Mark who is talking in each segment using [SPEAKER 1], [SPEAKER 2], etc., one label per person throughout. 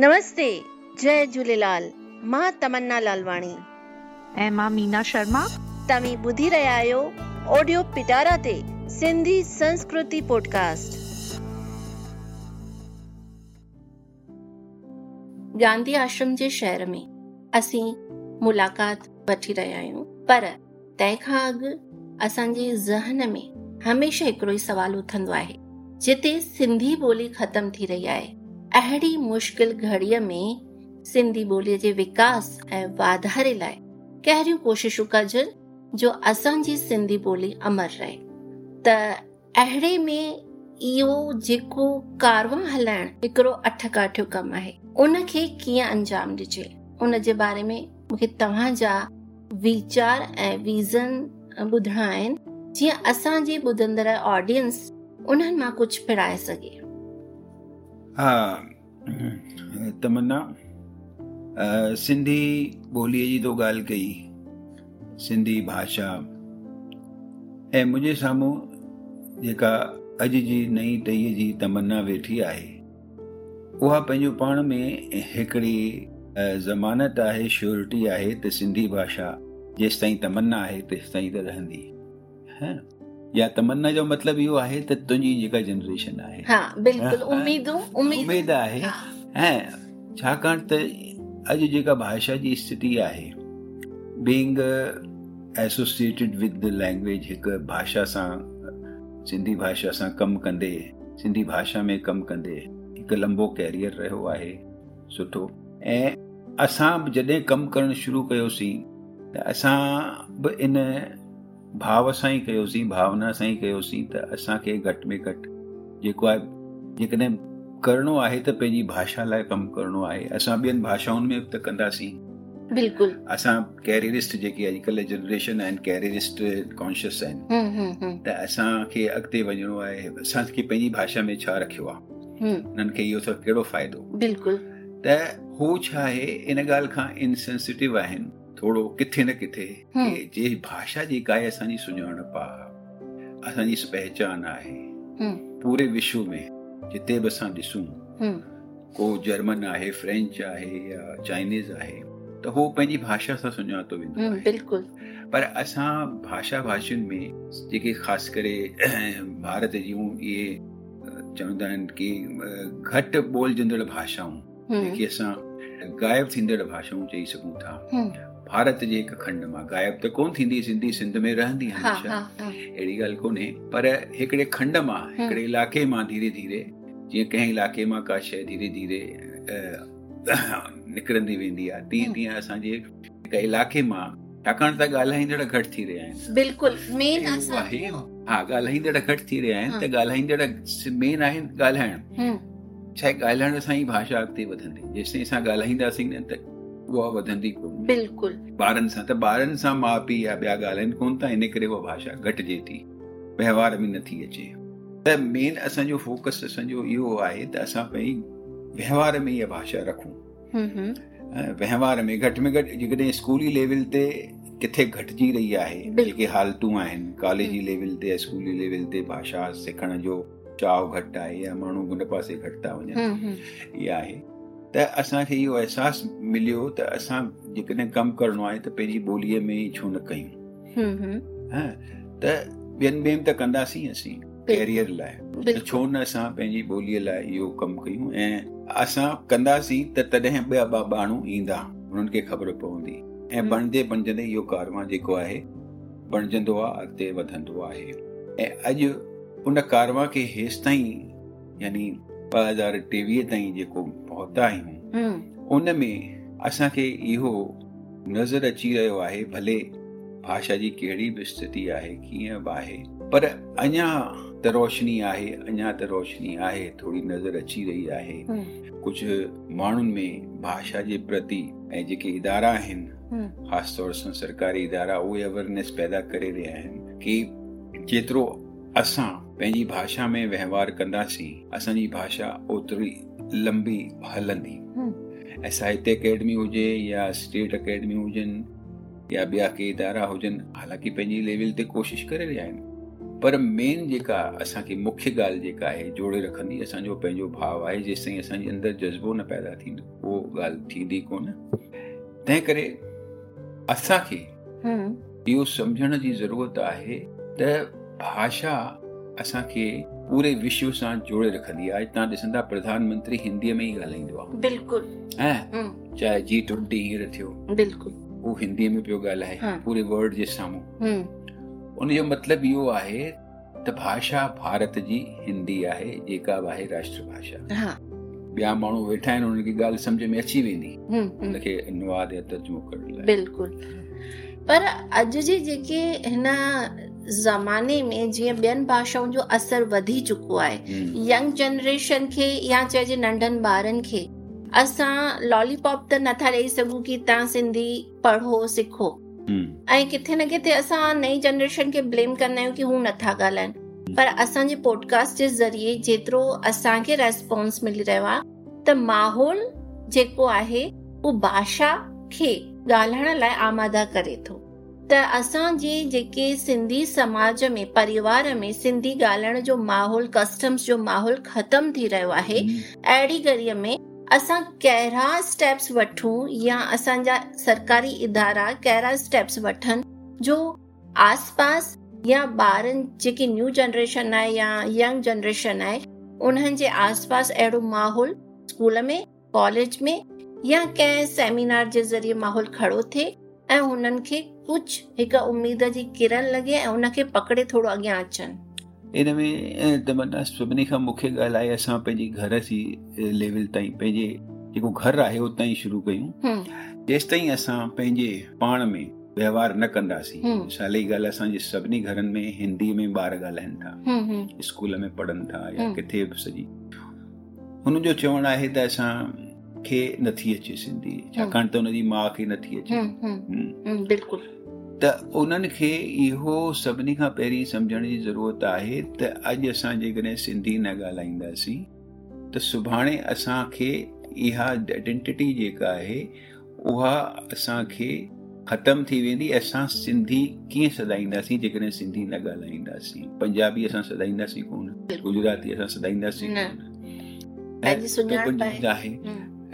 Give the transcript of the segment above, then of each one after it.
[SPEAKER 1] नमस्ते जय झूलेलाल मां तमन्ना लालवाणी
[SPEAKER 2] ऐं मां मीना शर्मा
[SPEAKER 1] तव्हीं ॿुधी रहिया आहियो ऑडियो पिटारा ते सिंधी संस्कृति पॉडकास्ट गांधी आश्रम जे शहर में असीं मुलाक़ात वठी रहिया आहियूं पर तंहिंखां अॻु असांजे ज़हन में हमेशह हिकिड़ो ई सुवाल उथंदो आहे जिते सिंधी ॿोली ख़तम थी रही आहे अहिड़ी मुश्किल घड़ीअ में सिंधी ॿोलीअ जे विकास ऐं वाधारे लाइ कहिड़ियूं कोशिशूं कजनि जो असांजी सिंधी ॿोली अमर रहे त अहिड़े में इहो जेको कारवां हलाइण हिकिड़ो अठकाठियो कमु आहे उनखे कीअं अंजाम ॾिजे उन जे बारे में मूंखे तव्हांजा वीचार ऐं वीज़न ॿुधणा आहिनि जीअं असांजे ॿुधंदड़ ऑडियंस उन्हनि मां कुझु फिड़ाए सघे
[SPEAKER 3] हा तमना सिंधी ॿोलीअ जी तो ॻाल्हि कई सिंधी भाषा ऐं मुंहिंजे साम्हूं जेका अॼु जी नई टहीअ जी तमन्ना वेठी आहे उहा पंहिंजो पाण में हिकिड़ी ज़मानत आहे श्योरिटी आहे त सिंधी भाषा जेसिताईं तमन्ना आहे तेसि ताईं त रहंदी हा या तमन्ना जो मतलब इहो आहे त तुंहिंजी जेका जनरेशन आहे हा बिल्कुलु उमेदूं उमेद आहे ऐं छाकाणि त अॼु जेका भाषा जी स्थिति आहे being associated with the language हिकु भाषा सां सिंधी भाषा सां कमु कंदे सिंधी भाषा में कमु कंदे हिकु लंबो कैरियर रहियो आहे सुठो ऐं असां बि जॾहिं कमु करणु शुरू कयोसीं त असां बि इन भाव सां ई कयोसीं भावना सां ई कयोसीं त असांखे घटि में घटि जेको आहे जेकॾहिं करिणो आहे त पंहिंजी भाषा लाइ कमु करिणो आहे असां ॿियनि भाषाउनि में बि त कंदासीं
[SPEAKER 1] बिल्कुलु
[SPEAKER 3] असां कैरियरिस्ट जेकी अॼुकल्ह जनरेशन आहिनि कैरियरिस्ट कॉन्शियस आहिनि हम्म, हम्म, हम्म। त असांखे अॻिते वञिणो आहे असांखे पंहिंजी भाषा में छा रखियो आहे उन्हनि खे इहो सभु कहिड़ो फ़ाइदो
[SPEAKER 1] बिल्कुलु
[SPEAKER 3] त हू छा आहे इन ॻाल्हि खां इनसेंसिटिव आहिनि थोड़ो किथे न किथे हम्म। जे भाषा जी आहे असानी सुञाणप पा असानी पहचान आहे हम्म। पूरे विश्व में जिते बसा असां हम्म। को जर्मन आहे फ्रेंच आहे या चाइनीज़ आहे तो हो पंहिंजी भाषा सां सुञातो वेंदो आहे
[SPEAKER 1] बिल्कुलु
[SPEAKER 3] पर असां भाषा भाषियुनि में जेके ख़ासि करे भारत जूं इहे चवंदा आहिनि की घटि ॿोलजंदड़ भाषाऊं जेके असां गायब थींदड़ भाषाऊं चई सघूं था भारत जे हिकु खंड मां ग़ाइब त कोन थींदी सिंधी सिंध में रहंदी हमेशा अहिड़ी ॻाल्हि कोन्हे पर हिकिड़े खंड मां हिकिड़े इलाइक़े मां धीरे धीरे जीअं कंहिं इलाइक़े मां का शइ धीरे धीरे निकिरंदी वेंदी आहे तीअं तीअं असांजे इलाइक़े मां छाकाणि त ॻाल्हाईंदड़ घटि थी रहिया आहिनि
[SPEAKER 1] बिल्कुलु
[SPEAKER 3] हा ॻाल्हाईंदड़ घटि थी रहिया आहिनि त ॻाल्हाईंदड़ मेन ॻाल्हाइण ॻाल्हाइण छा आहे सां ई भाषा अॻिते वधंदी जेसिताईं असां ॻाल्हाईंदासीं न त उहा वधंदी कोन ॿारनि सां त ॿारनि सां माउ पीउ या ॿिया ॻाल्हाइनि कोन था इन करे उहा भाषा घटिजे थी व्यवहार में नथी अचे त मेन असांजो फोकस असांजो इहो आहे त असां में इहा भाषा रखूं व्यवहार हम्म, हम्म। में घटि में घटि जेकॾहिं स्कूली लेवल ते किथे घटिजी रही आहे जेके हालतूं आहिनि कॉलेजी हम्म। लेवल ते स्कूली लेवल ते भाषा सिखण जो चाव घटि आहे या माण्हू हुन पासे घटि था वञनि इहा आहे त असांखे इहो अहसास मिलियो त असां जेकॾहिं कमु करणो आहे त पंहिंजी ॿोलीअ में ई छो न कयूं त ॿियनि ॿियनि त कंदासीं असीं कैरियर लाइ छो न असां पंहिंजी ॿोलीअ लाइ इहो कमु कयूं ऐं असां कंदासीं त तॾहिं ॿिया ॿ माण्हू ईंदा हुननि खे ख़बर पवंदी ऐं बणजे बणजंदे इहो कारवा जेको आहे बणजंदो आहे अॻिते वधंदो आहे ऐं अॼु उन कारवा खे हेसि ताईं यानी બહાર ટીવી તાઈ જે કો બહોતા હુ ઓનમે આસા કે યે હો નજર અચી રહેવા હે ભલે ભાષાજી કેડી બિસ્થિતિ આહે કી બાહે પર અયા તે રોશની આહે અયા તે રોશની આહે થોડી નજર અચી રહી આહે કુછ માનન મે ભાષા જે પ્રતિ જે કે ઇદારા હે ખાસ તો સરકારી ઇદારા ઓવેરનેસ પેદા કરે રહ્યા હે કે જેત્રો આસા पंहिंजी भाषा में वहिंवार कंदासीं असांजी भाषा ओतिरी लंबी हलंदी हम्म। ऐं साहित्य अकेडमी हुजे या स्टेट अकेडमी हुजनि या ॿिया के इदारा हुजनि हालांकि पंहिंजी लेवल ते कोशिश करे रहिया आहिनि पर मेन जेका असांखे मुख्य ॻाल्हि जेका आहे जोड़े रखंदी असांजो पंहिंजो भाव आहे जेसि ताईं असांजे अंदरि जज़्बो न पैदा थींदो उहो ॻाल्हि थींदी कोन तंहिं करे असांखे
[SPEAKER 1] हम्म।
[SPEAKER 3] इहो सम्झण जी ज़रूरत आहे त भाषा असांखे पूरे विश्व सां जोड़े रखंदी आहे तव्हां ॾिसंदा प्रधानमंत्री हिंदीअ में ई ॻाल्हाईंदो आहे
[SPEAKER 1] बिल्कुलु
[SPEAKER 3] ऐं
[SPEAKER 1] हम्म।
[SPEAKER 3] चाहे जी ट्वेंटी हींअर थियो
[SPEAKER 1] बिल्कुलु
[SPEAKER 3] हू हिंदीअ में पियो ॻाल्हाए पूरे वर्ल्ड जे साम्हूं
[SPEAKER 1] हम्म।
[SPEAKER 3] उनजो मतिलबु इहो आहे त भाषा भारत जी हिंदी आहे जेका बि आहे राष्ट्र ॿिया माण्हू वेठा आहिनि हुननि खे ॻाल्हि सम्झ में अची वेंदी
[SPEAKER 1] हुनखे हम्म,
[SPEAKER 3] अनुवाद या तर्जुमो करण लाइ
[SPEAKER 1] बिल्कुलु पर अॼु जी जेके हिन ज़माने में जीअं ॿियनि भाषाउनि जो असर वधी चुको आहे
[SPEAKER 3] हम्म।
[SPEAKER 1] यंग जनरेशन खे या चइजे नंढनि ॿारनि खे असां लॉलीपॉप त नथा ॾेई सघूं की तव्हां सिंधी पढ़ो सिखो
[SPEAKER 3] हम्म।
[SPEAKER 1] ऐं किथे न किथे असां नई जनरेशन खे ब्लेम कंदा आहियूं की हू नथा ॻाल्हाइनि हम्म। पर असांजे पॉडकास्ट जे ज़रिए जेतिरो असांखे रेस्पॉन्स मिली रहियो आहे त माहौल जेको आहे उहो भाषा खे ॻाल्हाइण लाइ आमादा करे थो त असांजे जेके सिंधी समाज में परिवार में सिंधी ॻाल्हाइण जो माहोल कस्टम्स जो माहौल ख़तम थी रहियो आहे अहिड़ी घड़ीअ में असां कहिड़ा स्टेप्स वठूं या असांजा सरकारी इदारा कहिड़ा स्टेप्स वठनि जो आसपास या ॿारनि जेकी न्यू जनरेशन आहे या यंग जनरेशन आहे उन्हनि जे आसपास अहिड़ो माहौल स्कूल में कॉलेज में या कंहिं सेमिनार जे ज़रिए माहौल खड़ो थिए अचनि
[SPEAKER 3] सभिनी खां मुख्य ॻाल्हि आहे असां पंहिंजी घर जी घर आहे उतां ई शुरू कयूं तेसि ताईं असां पंहिंजे पाण में व्यवहार न कंदासीं ॻाल्हि असांजे सभिनी में हिंदीअ में ॿार ॻाल्हाइनि था स्कूल में पढ़नि था किथे बि सॼी हुनजो चवणु आहे त असां खे नथी अचे सिंधी छाकाणि त हुन जी माउ खे नथी अचे
[SPEAKER 1] बिल्कुलु
[SPEAKER 3] त उन्हनि खे इहो सभिनी खां पहिरीं सम्झण जी ज़रूरत आहे त अॼु असां जेकॾहिं सिंधी न ॻाल्हाईंदासीं त सुभाणे असांखे इहा आइडेंटिटी जेका आहे उहा असांखे ख़तमु थी वेंदी असां सिंधी कीअं सदाईंदासीं जेकॾहिं सिंधी न ॻाल्हाईंदासीं पंजाबी असां सदाईंदासीं कोन गुजराती असां सदाईंदासीं कोन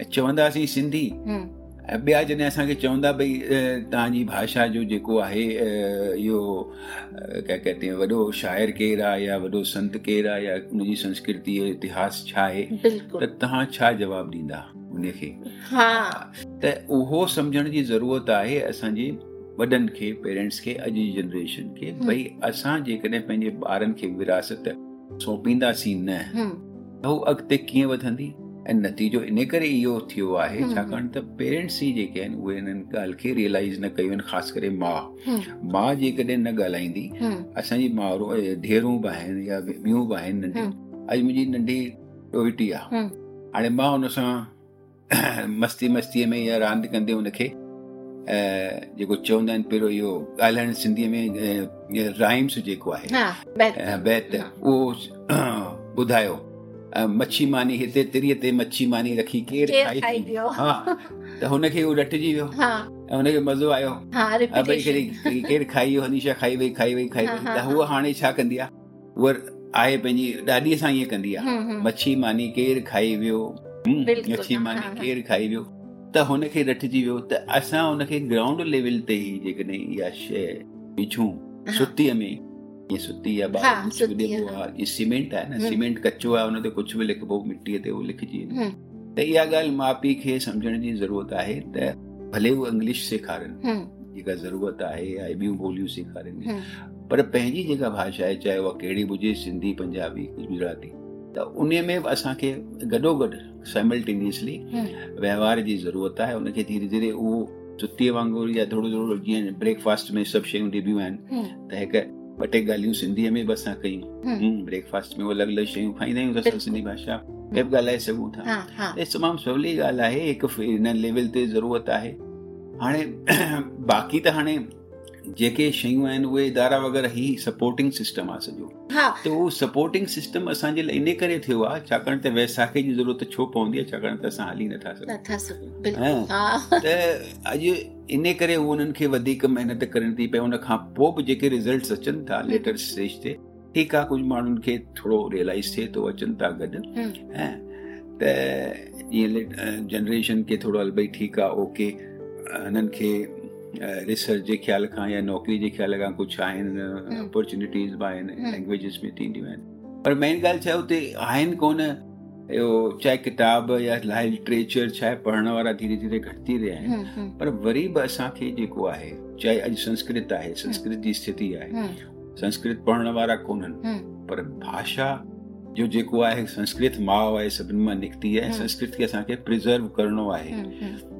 [SPEAKER 3] ऐं चवंदासीं सिंधी ऐं ॿिया जॾहिं असांखे चवंदा भई तव्हांजी भाषा जो जेको आहे इहो क्या कहते हैं वॾो शाइर केरु आहे या वॾो संत केरु आहे या उनजी संस्कृति जो इतिहास छा आहे त तव्हां छा जवाबु ॾींदा उनखे
[SPEAKER 1] हा
[SPEAKER 3] त उहो सम्झण जी ज़रूरत आहे असांजे वॾनि खे पेरेंट्स खे अॼु जी जनरेशन खे भई असां जेकॾहिं पंहिंजे ॿारनि खे विरासत सौंपींदासीं न त हू अॻिते कीअं वधंदी ऐं नतीजो इन करे इहो थियो आहे छाकाणि त पेरेंट्स ई जेके आहिनि उहे हिननि ॻाल्हि खे रियलाइज़ न कयूं आहिनि ख़ासि करे माउ माउ जेकॾहिं न ॻाल्हाईंदी असांजी माउरूं ढेरूं बि आहिनि या ॿियूं बि आहिनि नंढियूं अॼु मुंहिंजी नंढी टोइटी आहे हाणे मां हुन सां मस्ती मस्तीअ में या रांदि कंदे हुनखे जेको चवंदा आहिनि पहिरियों इहो ॻाल्हाइण सिंधीअ में राइम्स जेको आहे
[SPEAKER 1] बैत
[SPEAKER 3] उहो ॿुधायो मच्छी मानी हिते तिरीअ ते मच्छी मानी रखी केर खाई हा त हुनखे उहो रटिजी वियो ऐं हुनखे मज़ो आयो केर
[SPEAKER 1] खाई
[SPEAKER 3] खाई खाई खाई वियो हनीशा वई वई वई त हूअ हाणे छा कंदी आहे उहा आहे पंहिंजी ॾाॾीअ सां ईअं कंदी आहे मच्छी मानी केर खाई वियो मच्छी मानी केर खाई वियो त हुनखे रटिजी वियो त असां हुनखे ग्राउंड लेवल ते ई जेकॾहिं इहा शइ विझूं सुतीअ में ये सुती या बाहर हाँ,
[SPEAKER 1] कुछ
[SPEAKER 3] भी
[SPEAKER 1] हाँ।
[SPEAKER 3] ये सीमेंट है ना
[SPEAKER 1] हम्म।
[SPEAKER 3] सीमेंट कच्चो तो तो हम्म। तो आहे हुन ते कुझु बि लिखबो मिट्टी ते वो लिखिजी वेंदो त इहा ॻाल्हि माउ पीउ खे सम्झण ज़रूरत है त भले उहे इंग्लिश सेखारनि जेका ज़रूरत है या ॿियूं ॿोलियूं सेखारनि पर पंहिंजी जेका भाषा है चाहे उहा कहिड़ी हुजे सिंधी पंजाबी गुजराती तो उन में बि असांखे गॾो गॾु साइमल्टेनियसली
[SPEAKER 1] हम्म।
[SPEAKER 3] वहिंवार जी ज़रूरत है उनखे धीरे धीरे वो सुतीअ वांगुरु या थोरो थोरो जीअं ब्रेकफास्ट में सब शयूं ॾिबियूं आहिनि त हिकु बटे टे ॻाल्हियूं सिंधीअ में बि असां कयूं ब्रेकफास्ट
[SPEAKER 1] हम्म।
[SPEAKER 3] हम्म, में वो लॻ लॻ शयूं खाईंदा आहियूं त
[SPEAKER 1] तो
[SPEAKER 3] सिंधी भाषा में बि ॻाल्हाए सघूं था इहे
[SPEAKER 1] हाँ, हाँ।
[SPEAKER 3] तो तमामु सवली ॻाल्हि आहे हिकु हिन लेवल ते ज़रूरत आहे हाणे बाक़ी त हाणे जेके शयूं आहिनि उहे इदारा वग़ैरह ई सपोर्टिंग सिस्टम आहे सॼो त उहो सपोर्टिंग सिस्टम असांजे लाइ इन करे थियो आहे छाकाणि त वैसाखे जी ज़रूरत छो पवंदी आहे छाकाणि त असां हली नथा सघूं त अॼु इन करे उन्हनि खे वधीक महिनत करणी थी पए उन खां पोइ बि जेके रिज़ल्ट अचनि था लेटर स्टेज ते ठीकु आहे कुझु माण्हुनि खे थोरो रियलाइज़ थिए थो अचनि था गॾु त जीअं जनरेशन खे थोरो हल भई ठीकु आहे ओके हिननि खे रिसर्च जे ख़्याल खां या नौकिरी जे ख़्याल खां कुझु आहिनि अपॉर्चुनिटीज़ बि आहिनि लैंग्वेजिस हम्म। में थींदियूं आहिनि पर मेन ॻाल्हि छा आहे हुते आहिनि कोन इहो चाहे किताब या लाइ लिटरेचर छाहे पढ़ण वारा धीरे धीरे घटिजी रहिया आहिनि
[SPEAKER 1] हम्म, हम्म।
[SPEAKER 3] पर वरी बि असांखे जेको आहे चाहे अॼु संस्कृत आहे संस्कृत जी स्थिति आहे संस्कृत पढ़ण वारा कोन्हनि पर भाषा जो जेको आहे संस्कृत माउ आहे सभिनी मां निकिती आहे संस्कृत खे असांखे प्रिज़र्व करिणो आहे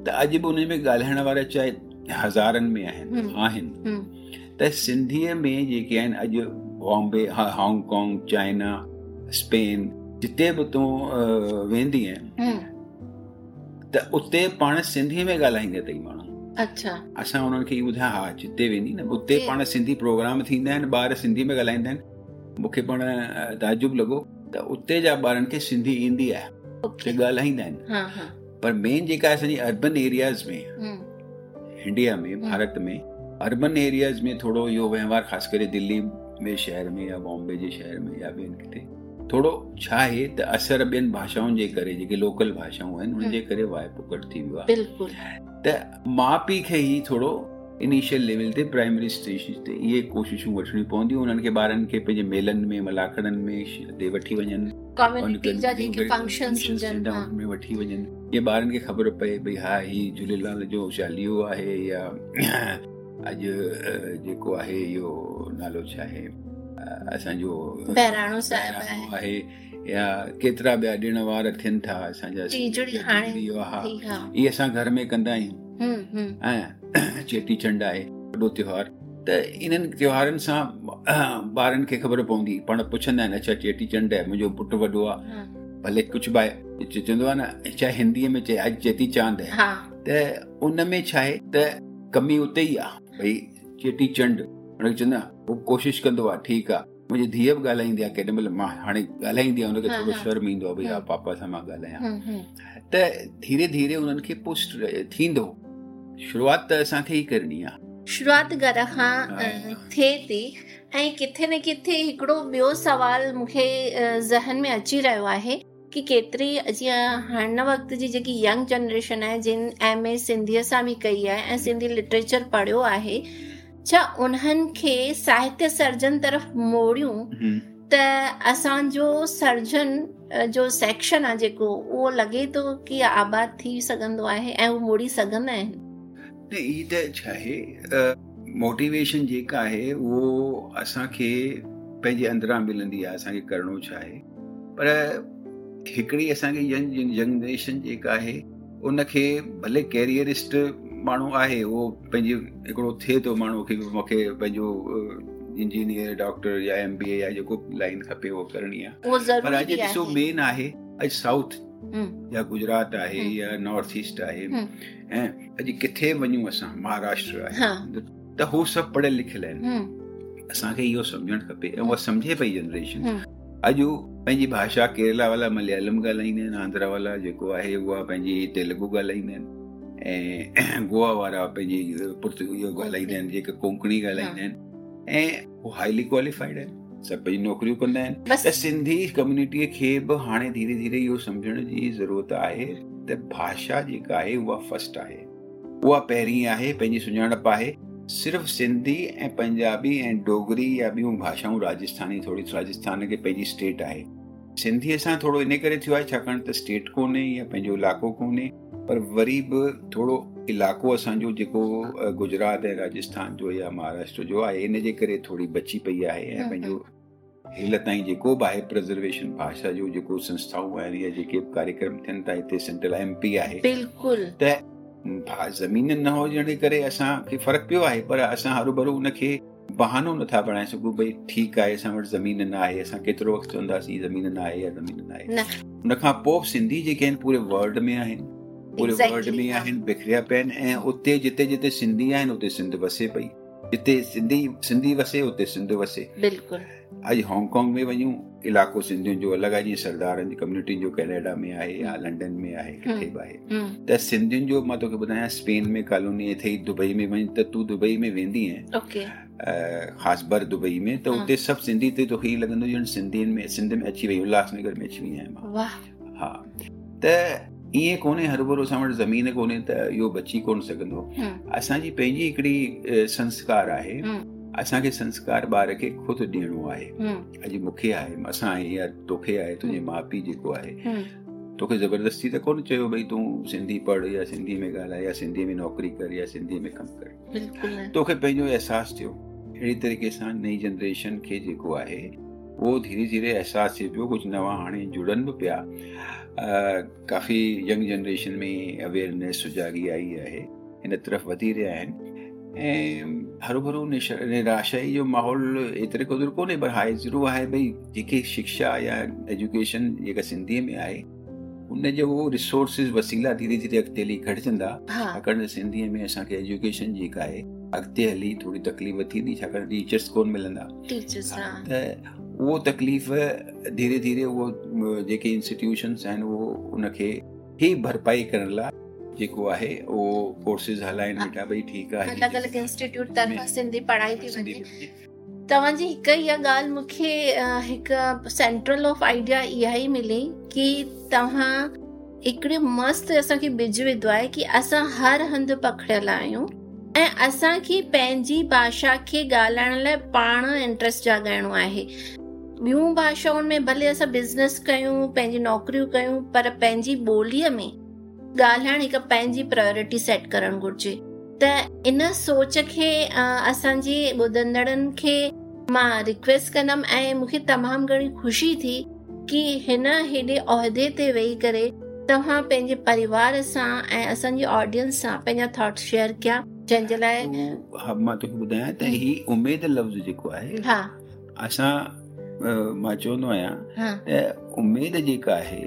[SPEAKER 3] त अॼु बि उन में ॻाल्हाइण वारा चाहे हज़ारनि में आहिनि आहिनि त सिंधीअ में जेके आहिनि अॼु बॉम्बे हांगकांग चाइना स्पेन जिते बि तूं वेंदी आहीं
[SPEAKER 1] हम्म।
[SPEAKER 3] त उते पाण सिंधीअ में ॻाल्हाईंदा अथई माण्हू
[SPEAKER 1] अच्छा
[SPEAKER 3] असां उन खे इहो हा जिते वेंदी न उते पाण सिंधी प्रोग्राम थींदा आहिनि ॿार सिंधी में ॻाल्हाईंदा आहिनि मूंखे पाण ताजुब लॻो त उते जा ॿारनि खे सिंधी ईंदी आहे ॻाल्हाईंदा आहिनि पर मेन जेका असांजी अर्बन एरियाज़ में
[SPEAKER 1] हम्म।
[SPEAKER 3] इंडिया में hmm. भारत में अर्बन एरियाज में थोड़ो यो व्यवहार खास करे दिल्ली में शहर में या बॉम्बे जे शहर में या बेन किथे थोड़ो छा है त असर बेन भाषाउनि जे करे जेके लोकल भाषाऊं आहिनि हुनजे hmm. करे वाय पुकट थी वियो आहे त माउ पीउ खे ई थोरो इनिशियल लेवल ते प्राइमरी स्टेज ते इहे कोशिशूं वठणियूं पवंदियूं उन्हनि खे ॿारनि खे पंहिंजे मेलनि में मलाखड़नि में ते वठी वञनि ख़बर पए हा ही झूलेलाल जो चालीहो आहे केतिरा ॿिया ॾिण वार कंदा आहियूं चेटी चंड आहे वॾो त्योहारु त इन्हनि त्योहारनि सां ॿारनि खे ख़बर पवंदी पाण पुछंदा आहिनि अच्छा चेटी चंड आहे मुंहिंजो पुटु वॾो आहे भले कुझु बि आहे चवंदो आहे न चाहे हिंदीअ में चए अॼु चेटी चांद आहे त उन में छा आहे त कमी उते ई आहे भई चेटी चंड हुनखे चवंदा उहो कोशिशि कंदो आहे ठीकु आहे मुंहिंजी धीअ बि ॻाल्हाईंदी आहे केॾी महिल मां हाणे ॻाल्हाईंदी आहे हुनखे थोरो शर्म ईंदो आहे भई
[SPEAKER 1] हम्म।
[SPEAKER 3] पापा सां मां ॻाल्हायां
[SPEAKER 1] हम्म, हम्म।
[SPEAKER 3] त धीरे धीरे उन्हनि खे पुष्ट थींदो शुरूआति त असांखे ई करणी आहे
[SPEAKER 1] શરૂઆત ગરહા થેતે એ કિત્થે ને કિત્થે હકડો મેવો સવાલ મુખે જહન મે અચી રયો આહે કે કેતરી અજિયા હાણવાકત જે જેકી યંગ જનરેશન આહે જિન એમએ સિંધિયા સામી કઈ આહે એ સિંધી લિટરચર પઢ્યો આહે છા ઉનહન કે સાહિત્ય સર્જન
[SPEAKER 3] તરફ
[SPEAKER 1] મોડ્યું ત અસાં જો સર્જન જો સેક્શન આ જેકો ઓ લાગે તો કે આબાદ થી સગન દો આહે એ મોડી સગન
[SPEAKER 3] હે ई त छा आहे मोटिवेशन जेका आहे उहो असांखे पंहिंजे अंदरां मिलंदी आहे असांखे करिणो छा आहे पर हिकिड़ी असांखे यंग जनरेशन जेका आहे उनखे भले कैरियरिस्ट माण्हू आहे उहो पंहिंजे हिकिड़ो थिए थो माण्हू खे मूंखे पंहिंजो इंजीनियर डॉक्टर या एम बी ए या जेको लाइन खपे उहो करणी आहे पर अॼु ॾिसो मेन आहे अॼु साउथ गुजरात आहे या नॉर्थ ईस्ट आहे ऐं अॼु किथे वञूं असां महाराष्ट्र आहे त उहे सभु पढ़ियल लिखियल आहिनि असांखे इहो सम्झणु खपे ऐं उहा सम्झे पई जनरेशन अॼु पंहिंजी भाषा केरला वाला मलयालम ॻाल्हाईंदा आहिनि आंध्राला जेको आहे उहा पंहिंजी तेलगू ॻाल्हाईंदा आहिनि ऐं गोआ वारा पंहिंजी पुर्तुगीज़ ॻाल्हाईंदा आहिनि जेके कोंकणी ॻाल्हाईंदा आहिनि ऐं हू हाईली क्वालिफाइड आहिनि सभई नौकरियूं कंदा आहिनि त
[SPEAKER 1] तो
[SPEAKER 3] सिंधी कम्युनिटीअ खे बि हाणे धीरे धीरे इहो सम्झण जी ज़रूरत आहे त भाषा जेका आहे उहा फस्ट आहे उहा पहिरीं आहे पंहिंजी सुञाणप आहे सिर्फ़ु सिंधी ऐं पंजाबी ऐं डोगरी या ॿियूं भाषाऊं राजस्थानी थोरी राजस्थान खे पंहिंजी स्टेट आहे सिंधीअ सां थोरो इन करे थियो आहे छाकाणि त स्टेट कोन्हे या पंहिंजो इलाइक़ो कोन्हे पर वरी बि थोरो इलाइक़ो असांजो जेको गुजरात ऐं राजस्थान जो या महाराष्ट्र जो आहे इन जे करे थोरी बची पई आहे ऐं
[SPEAKER 1] हम्म,
[SPEAKER 3] पंहिंजो हम्म। जेको बि आहे प्रिजर्वेशन भाषा जो जेको संस्थाऊं आहिनि या जेके कार्यक्रम थियनि था सेंट्रल एमपी आहे
[SPEAKER 1] बिल्कुलु
[SPEAKER 3] त ज़मीन न हुजण जे करे असांखे फ़र्क पियो आहे पर असां हरू भरू हुन खे बहानो नथा बणाए सघूं भई ठीकु आहे असां वटि ज़मीन न आहे असां केतिरो वक़्तु चवंदासीं ज़मीन न आहे हुनखां पोइ सिंधी जेके आहिनि पूरे वल्ड में आहिनि पूरे वल्ड में आहिनि बिखरिया पिया आहिनि ऐं उते जिते जिते सिंधी आहिनि उते सिंध वसे पई जिते सिंधी सिंधी वसे उते सिंध वसे
[SPEAKER 1] बिल्कुल
[SPEAKER 3] अॼु हांगकांग में वञूं इलाइक़ो सिंधियुनि जो अलॻि आहे जीअं सरदारनि जी कम्युनिटी जो कैनेडा में आहे या लंडन हम्म। में आहे किथे बि आहे त सिंधियुनि जो मां तोखे ॿुधायां स्पेन में कॉलोनी अथई दुबई में वञ त तो तूं दुबई में वेंदी आहीं ख़ासबर दुबई में त तो
[SPEAKER 1] हाँ।
[SPEAKER 3] उते सभु सिंधी ते तोखे ईअं लॻंदो ॼण सिंधियुनि में सिंध में अची वई उल्हासनगर में अची वई आहियां मां
[SPEAKER 1] हा
[SPEAKER 3] हाँ। त तो ईअं कोन्हे हर भरो असां वटि ज़मीन कोन्हे त इहो बची कोन सघंदो असांजी पंहिंजी हिकिड़ी संस्कार आहे असांखे संस्कार ॿार खे खुदि ॾियणो आहे अॼु मूंखे आहे असां आहे या तोखे आहे तुंहिंजे माउ पीउ जेको आहे तोखे ज़बरदस्ती त कोन चयो भई तूं सिंधी पढ़ या सिंधी में ॻाल्हाए या सिंधी में नौकिरी कर या सिंधीअ में कमु कर तोखे पंहिंजो अहसासु थियो अहिड़ी तरीक़े सां नई जनरेशन खे जेको आहे उहो धीरे धीरे अहसासु थिए पियो कुझु नवां हाणे जुड़नि बि पिया काफ़ी यंग जनरेशन में अवेयरनेस जागी आई आहे हिन तरफ़ वधी रहिया आहिनि ऐं हरो भरो निश निराशाई जो माहौल एतिरे क़दुरु कोन्हे पर हाणे ज़रूरु आहे भई जेके शिक्षा या एजुकेशन जेका सिंधीअ में आहे उन जो उहो रिसोर्सिस वसीला धीरे धीरे अॻिते हली घटिजंदा छाकाणि हाँ। त सिंधीअ में असांखे एजुकेशन जेका आहे अॻिते हली थोरी तकलीफ़ थींदी छाकाणि टीचर्स कोन मिलंदा
[SPEAKER 1] हाँ, हाँ।
[SPEAKER 3] त तो उहो तकलीफ़ धीरे धीरे उहो उहो जेके इंस्टीट्यूशन्स आहिनि उनखे ई भरपाई करण लाइ जेको आहे उहो कोर्सिस हलाइनि वेठा भई ठीकु आहे
[SPEAKER 1] तव्हांजी हिकु इहा ॻाल्हि मूंखे हिकु सेंट्रल ऑफ आइडिया इहा ई मिले की तव्हां हिकिड़ी मस्त असांखे बिज विधो आहे की असां हर हंधि पखड़ियल आहियूं ऐं असांखे पंहिंजी भाषा खे ॻाल्हाइण लाइ पाण इंट्रस्ट जाॻाइणो आहे ॿियूं भाषाउनि में भले असां बिज़नेस कयूं पंहिंजी नौकरियूं कयूं पर पंहिंजी ॿोलीअ में ॻाल्हाइण हिकु पंहिंजी प्रायोरिटी सेट करणु घुरिजे त इन सोच खे असांजे ॿुधंदड़नि खे मां रिक्वेस्ट कंदमि ऐं मूंखे तमामु घणी ख़ुशी थी कि हिन हेॾे उहिदे ते वेही करे तव्हां पंहिंजे परिवार सां ऐं असांजे ऑडियंस सां पंहिंजा थॉट शेयर कया जंहिंजे लाइ
[SPEAKER 3] मां तोखे ॿुधायां त उमेद लफ़्ज़ जेको आहे
[SPEAKER 1] हा
[SPEAKER 3] असां माचवंदो आहियां त उमेद जेका आहे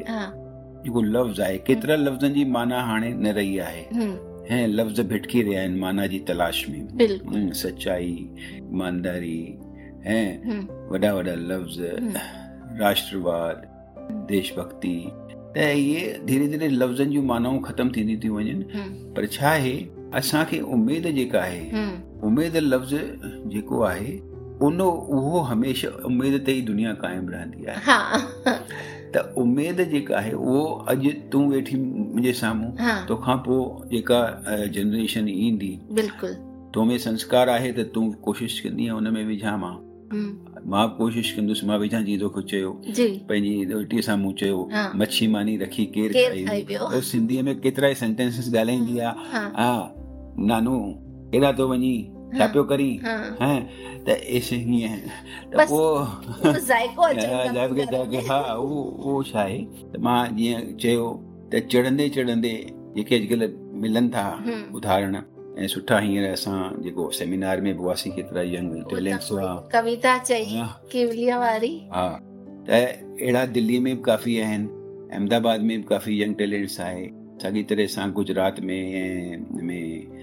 [SPEAKER 3] जेको लफ़्ज़ आहे केतिरा लफ़्ज़नि जी माना हाणे न रही आहे ऐं हम्म. लफ़्ज़ भिटकी रहिया आहिनि माना जी तलाश में हम्म, सचाई ईमानदारी ऐं
[SPEAKER 1] हम्म।
[SPEAKER 3] वॾा वॾा लफ़्ज़ राष्ट्रवाद देशभक्ति त इहे धीरे धीरे लफ़्ज़नि जूं मानाऊं ख़तम थींदी थी वञनि पर छा आहे असांखे उमेद जेका आहे उमेद लफ़्ज़ जेको आहे उन वो हमेशा उम्मीद ते ही दुनिया कायम रहंदी आहे
[SPEAKER 1] हा
[SPEAKER 3] त उमेद जेका आहे उहो अॼु तूं वेठी मुंहिंजे साम्हूं
[SPEAKER 1] हाँ।
[SPEAKER 3] तोखां पोइ जेका जनरेशन ईंदी
[SPEAKER 1] बिल्कुल
[SPEAKER 3] तो में संस्कार आहे त तू कोशिश कंदी आहे हुन में मां
[SPEAKER 1] हम्म।
[SPEAKER 3] मां बि कोशिशि कंदुसि मां विझां जी तोखे चयो पंहिंजी रोटीअ साम्हूं चयो
[SPEAKER 1] हाँ।
[SPEAKER 3] मच्छी मानी रखी केरु खाई
[SPEAKER 1] वियो
[SPEAKER 3] सिंधीअ में केतिरा ई सेंटेंसेस ॻाल्हाईंदी आहे
[SPEAKER 1] हाँ।
[SPEAKER 3] हा नानू केॾा थो तो वञी छापियो
[SPEAKER 1] हाँ,
[SPEAKER 3] करी
[SPEAKER 1] हाँ।
[SPEAKER 3] हैं तो
[SPEAKER 1] ऐसे
[SPEAKER 3] ही है त पोइ ज़ाइको चढ़ंदे चढ़ंदे जेके अॼुकल्ह था
[SPEAKER 1] हम्म।
[SPEAKER 3] उदाहरण सुठा हींअर असां सेमिनार में बि हुआसीं यंग टैलेंट्स हुआ
[SPEAKER 1] कविता चाहिए
[SPEAKER 3] हाँ।
[SPEAKER 1] केवलिया वारी
[SPEAKER 3] दिल्ली में भी काफ़ी हैं अहमदाबाद में भी काफ़ी यंग टैलेंट्स आहे साॻी तरह सां गुजरात में में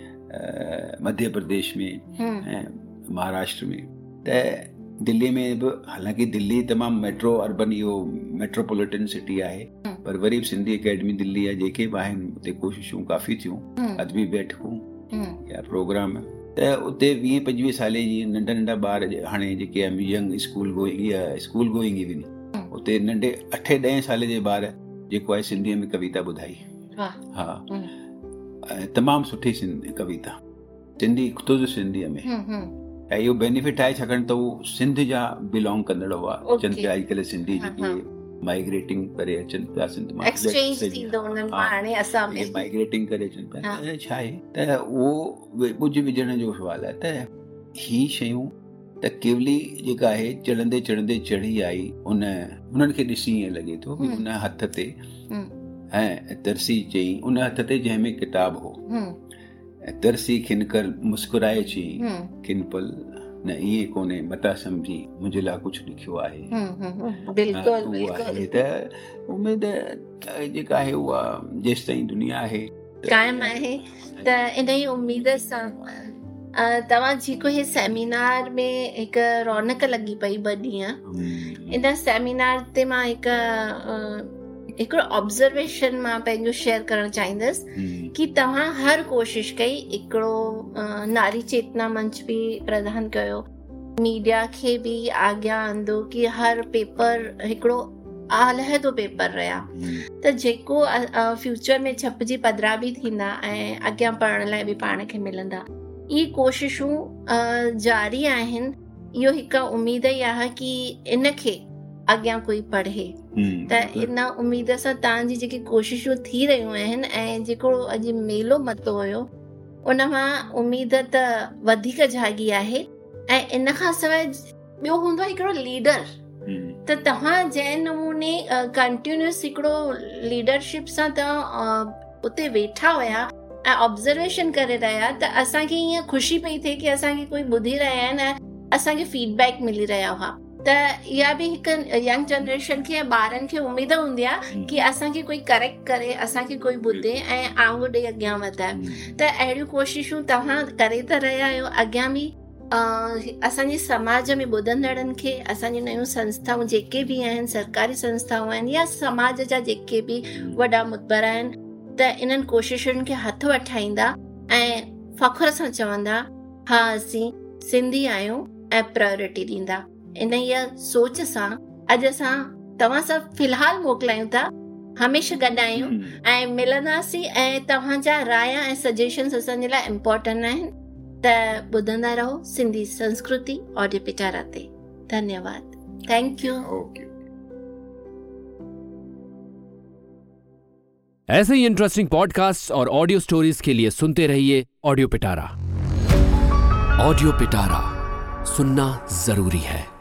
[SPEAKER 3] मध्य प्रदेश में
[SPEAKER 1] हम्म।
[SPEAKER 3] महाराष्ट्र में त दिल्ली में बि हालांकि दिल्ली तमामु मेट्रो अर्बन इहो मेट्रोपोलिटन सिटी आहे पर वरी बि सिंधी अकेडमी दिल्ली आहे जेके बि आहिनि उते कोशिशूं काफ़ी थियूं अदबी हम्म। बैठकूं
[SPEAKER 1] हम्म।
[SPEAKER 3] या प्रोग्राम त उते वीह पंजवीह साले जी नंढा नंढा ॿार हाणे जेके यंग स्कूल गोइंग या स्कूल गोइंग इवन उते नंढे अठे ॾहें साले जे ॿार जेको आहे सिंधीअ में कविता ॿुधाई हा ऐं तमामु सुठी सिंधी कविता सिंधी हिकु सिंधीअ में ऐं इहो बेनिफिट आहे छाकाणि त हू सिंध जा बिलोंग कंदड़ हुआ अचनि पिया अॼुकल्ह सिंधी जेके माइग्रेटिंग करे अचनि पिया सिंध मां माइग्रेटिंग करे अचनि पिया छा आहे त उहो कुझु विझण जो सुवाल आहे त ही शयूं त केवली जेका आहे चढ़ंदे चढ़ंदे चढ़ी आई उन उन्हनि खे ॾिसी ईअं लॻे थो हुन हथ ते है तरसी चई उन हथते जंहिंमें किताब हो
[SPEAKER 1] हम्म।
[SPEAKER 3] तरसी खिन मुस्कुराए चई किन हम्म। पल न ईअं कोन्हे मता सम्झी मुंहिंजे लाइ कुझु लिखियो आहे
[SPEAKER 1] हम्म,
[SPEAKER 3] त उमेद जेका आहे उहा जेसि ताईं दुनिया आहे
[SPEAKER 1] कायम आहे त इन ई उमेद सां तव्हां जेको हे सेमिनार में हिकु रौनक लॻी पई ॿ ॾींहं इन सेमिनार ते मां हिकु हिकिड़ो ऑब्ज़र्वेशन मां पंहिंजो शेयर करणु चाहींदसि की तव्हां हर कोशिशि कई हिकिड़ो नारी चेतना मंच बि प्रदान कयो मीडिया खे बि अॻियां अंदो की हर पेपर हिकिड़ो आलहिदो पेपर रहिया त जेको फ्यूचर में छपजी पधरा बि थींदा ऐं अॻियां पढ़ण लाइ बि पाण खे मिलंदा इहे कोशिशूं जारी आहिनि इहो हिक उमेद ई आहे की इनखे अॻियां कोई पढ़े त इन उमेद सां तव्हांजी जेके कोशिशूं थी रहियूं आहिनि ऐं जेको अॼु मेलो मतो हुयो उन मां उमेद त वधीक जागी आहे ऐं इन खां सवाइ ॿियो हूंदो आहे हिकिड़ो लीडर त तव्हां जंहिं नमूने कंटिन्यूअस हिकिड़ो लीडरशिप सां तव्हां उते वेठा हुया ऐं ऑब्ज़र्वेशन करे रहिया त असांखे ईअं ख़ुशी पई थिए की असांखे कोई ॿुधी रहिया आहिनि ऐं असांखे फीडबेक मिली रहिया हुआ त इहा बि हिकु यंग जनरेशन खे या ॿारनि खे उमेद हूंदी आहे की असांखे कोई करेक्ट करे असांखे कोई ॿुधे ऐं आङुर ॾेई अॻियां वधाए त अहिड़ियूं कोशिशूं तव्हां करे त रहिया आहियो अॻियां बि असांजे समाज में ॿुधंदड़नि खे असांजी नयूं संस्थाऊं जेके बि आहिनि सरकारी संस्थाऊं आहिनि या समाज जा जेके बि वॾा मुदबर आहिनि त इन्हनि कोशिशुनि खे हथु वठाईंदा ऐं फ़खुर सां चवंदा हा असीं सिंधी आहियूं ऐं प्रायोरिटी ॾींदा इन हीअ सोच सां अॼु असां तव्हां सां फ़िलहाल मोकिलायूं था हमेशह गॾु आहियूं हम्म। ऐं मिलंदासीं ऐं तव्हांजा राय ऐं सजेशन्स असांजे लाइ इम्पोर्टेंट आहिनि त ॿुधंदा रहो सिंधी संस्कृति ऑडियो पिटारा ते धन्यवाद थैंक यू
[SPEAKER 4] ऐसे ही इंटरेस्टिंग पॉडकास्ट और ऑडियो स्टोरीज के लिए सुनते रहिए ऑडियो पिटारा ऑडियो पिटारा सुनना जरूरी है